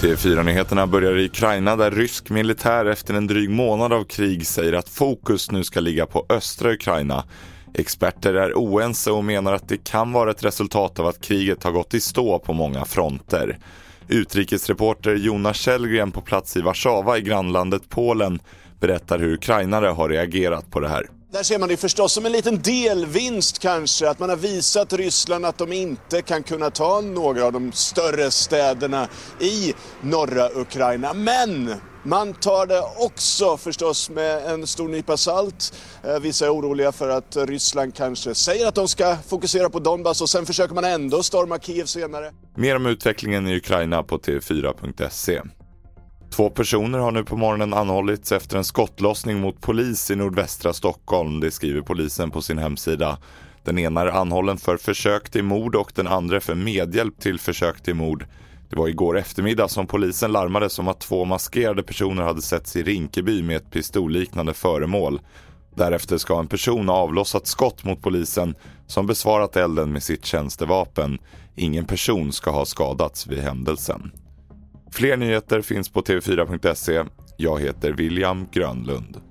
TV4-nyheterna börjar i Ukraina där rysk militär efter en dryg månad av krig säger att fokus nu ska ligga på östra Ukraina. Experter är oense och menar att det kan vara ett resultat av att kriget har gått i stå på många fronter. Utrikesreporter Jonas Källgren på plats i Warszawa i grannlandet Polen berättar hur ukrainare har reagerat på det här. Där ser man det förstås som en liten delvinst kanske, att man har visat Ryssland att de inte kan kunna ta några av de större städerna i norra Ukraina. Men man tar det också förstås med en stor nypa salt. Eh, vissa är oroliga för att Ryssland kanske säger att de ska fokusera på Donbass och sen försöker man ändå storma Kiev senare. Mer om utvecklingen i Ukraina på tv4.se. Två personer har nu på morgonen anhållits efter en skottlossning mot polis i nordvästra Stockholm, det skriver polisen på sin hemsida. Den ena är anhållen för försök till mord och den andra för medhjälp till försök till mord. Det var igår eftermiddag som polisen larmades om att två maskerade personer hade setts i Rinkeby med ett pistolliknande föremål. Därefter ska en person ha avlossat skott mot polisen som besvarat elden med sitt tjänstevapen. Ingen person ska ha skadats vid händelsen. Fler nyheter finns på tv4.se. Jag heter William Grönlund.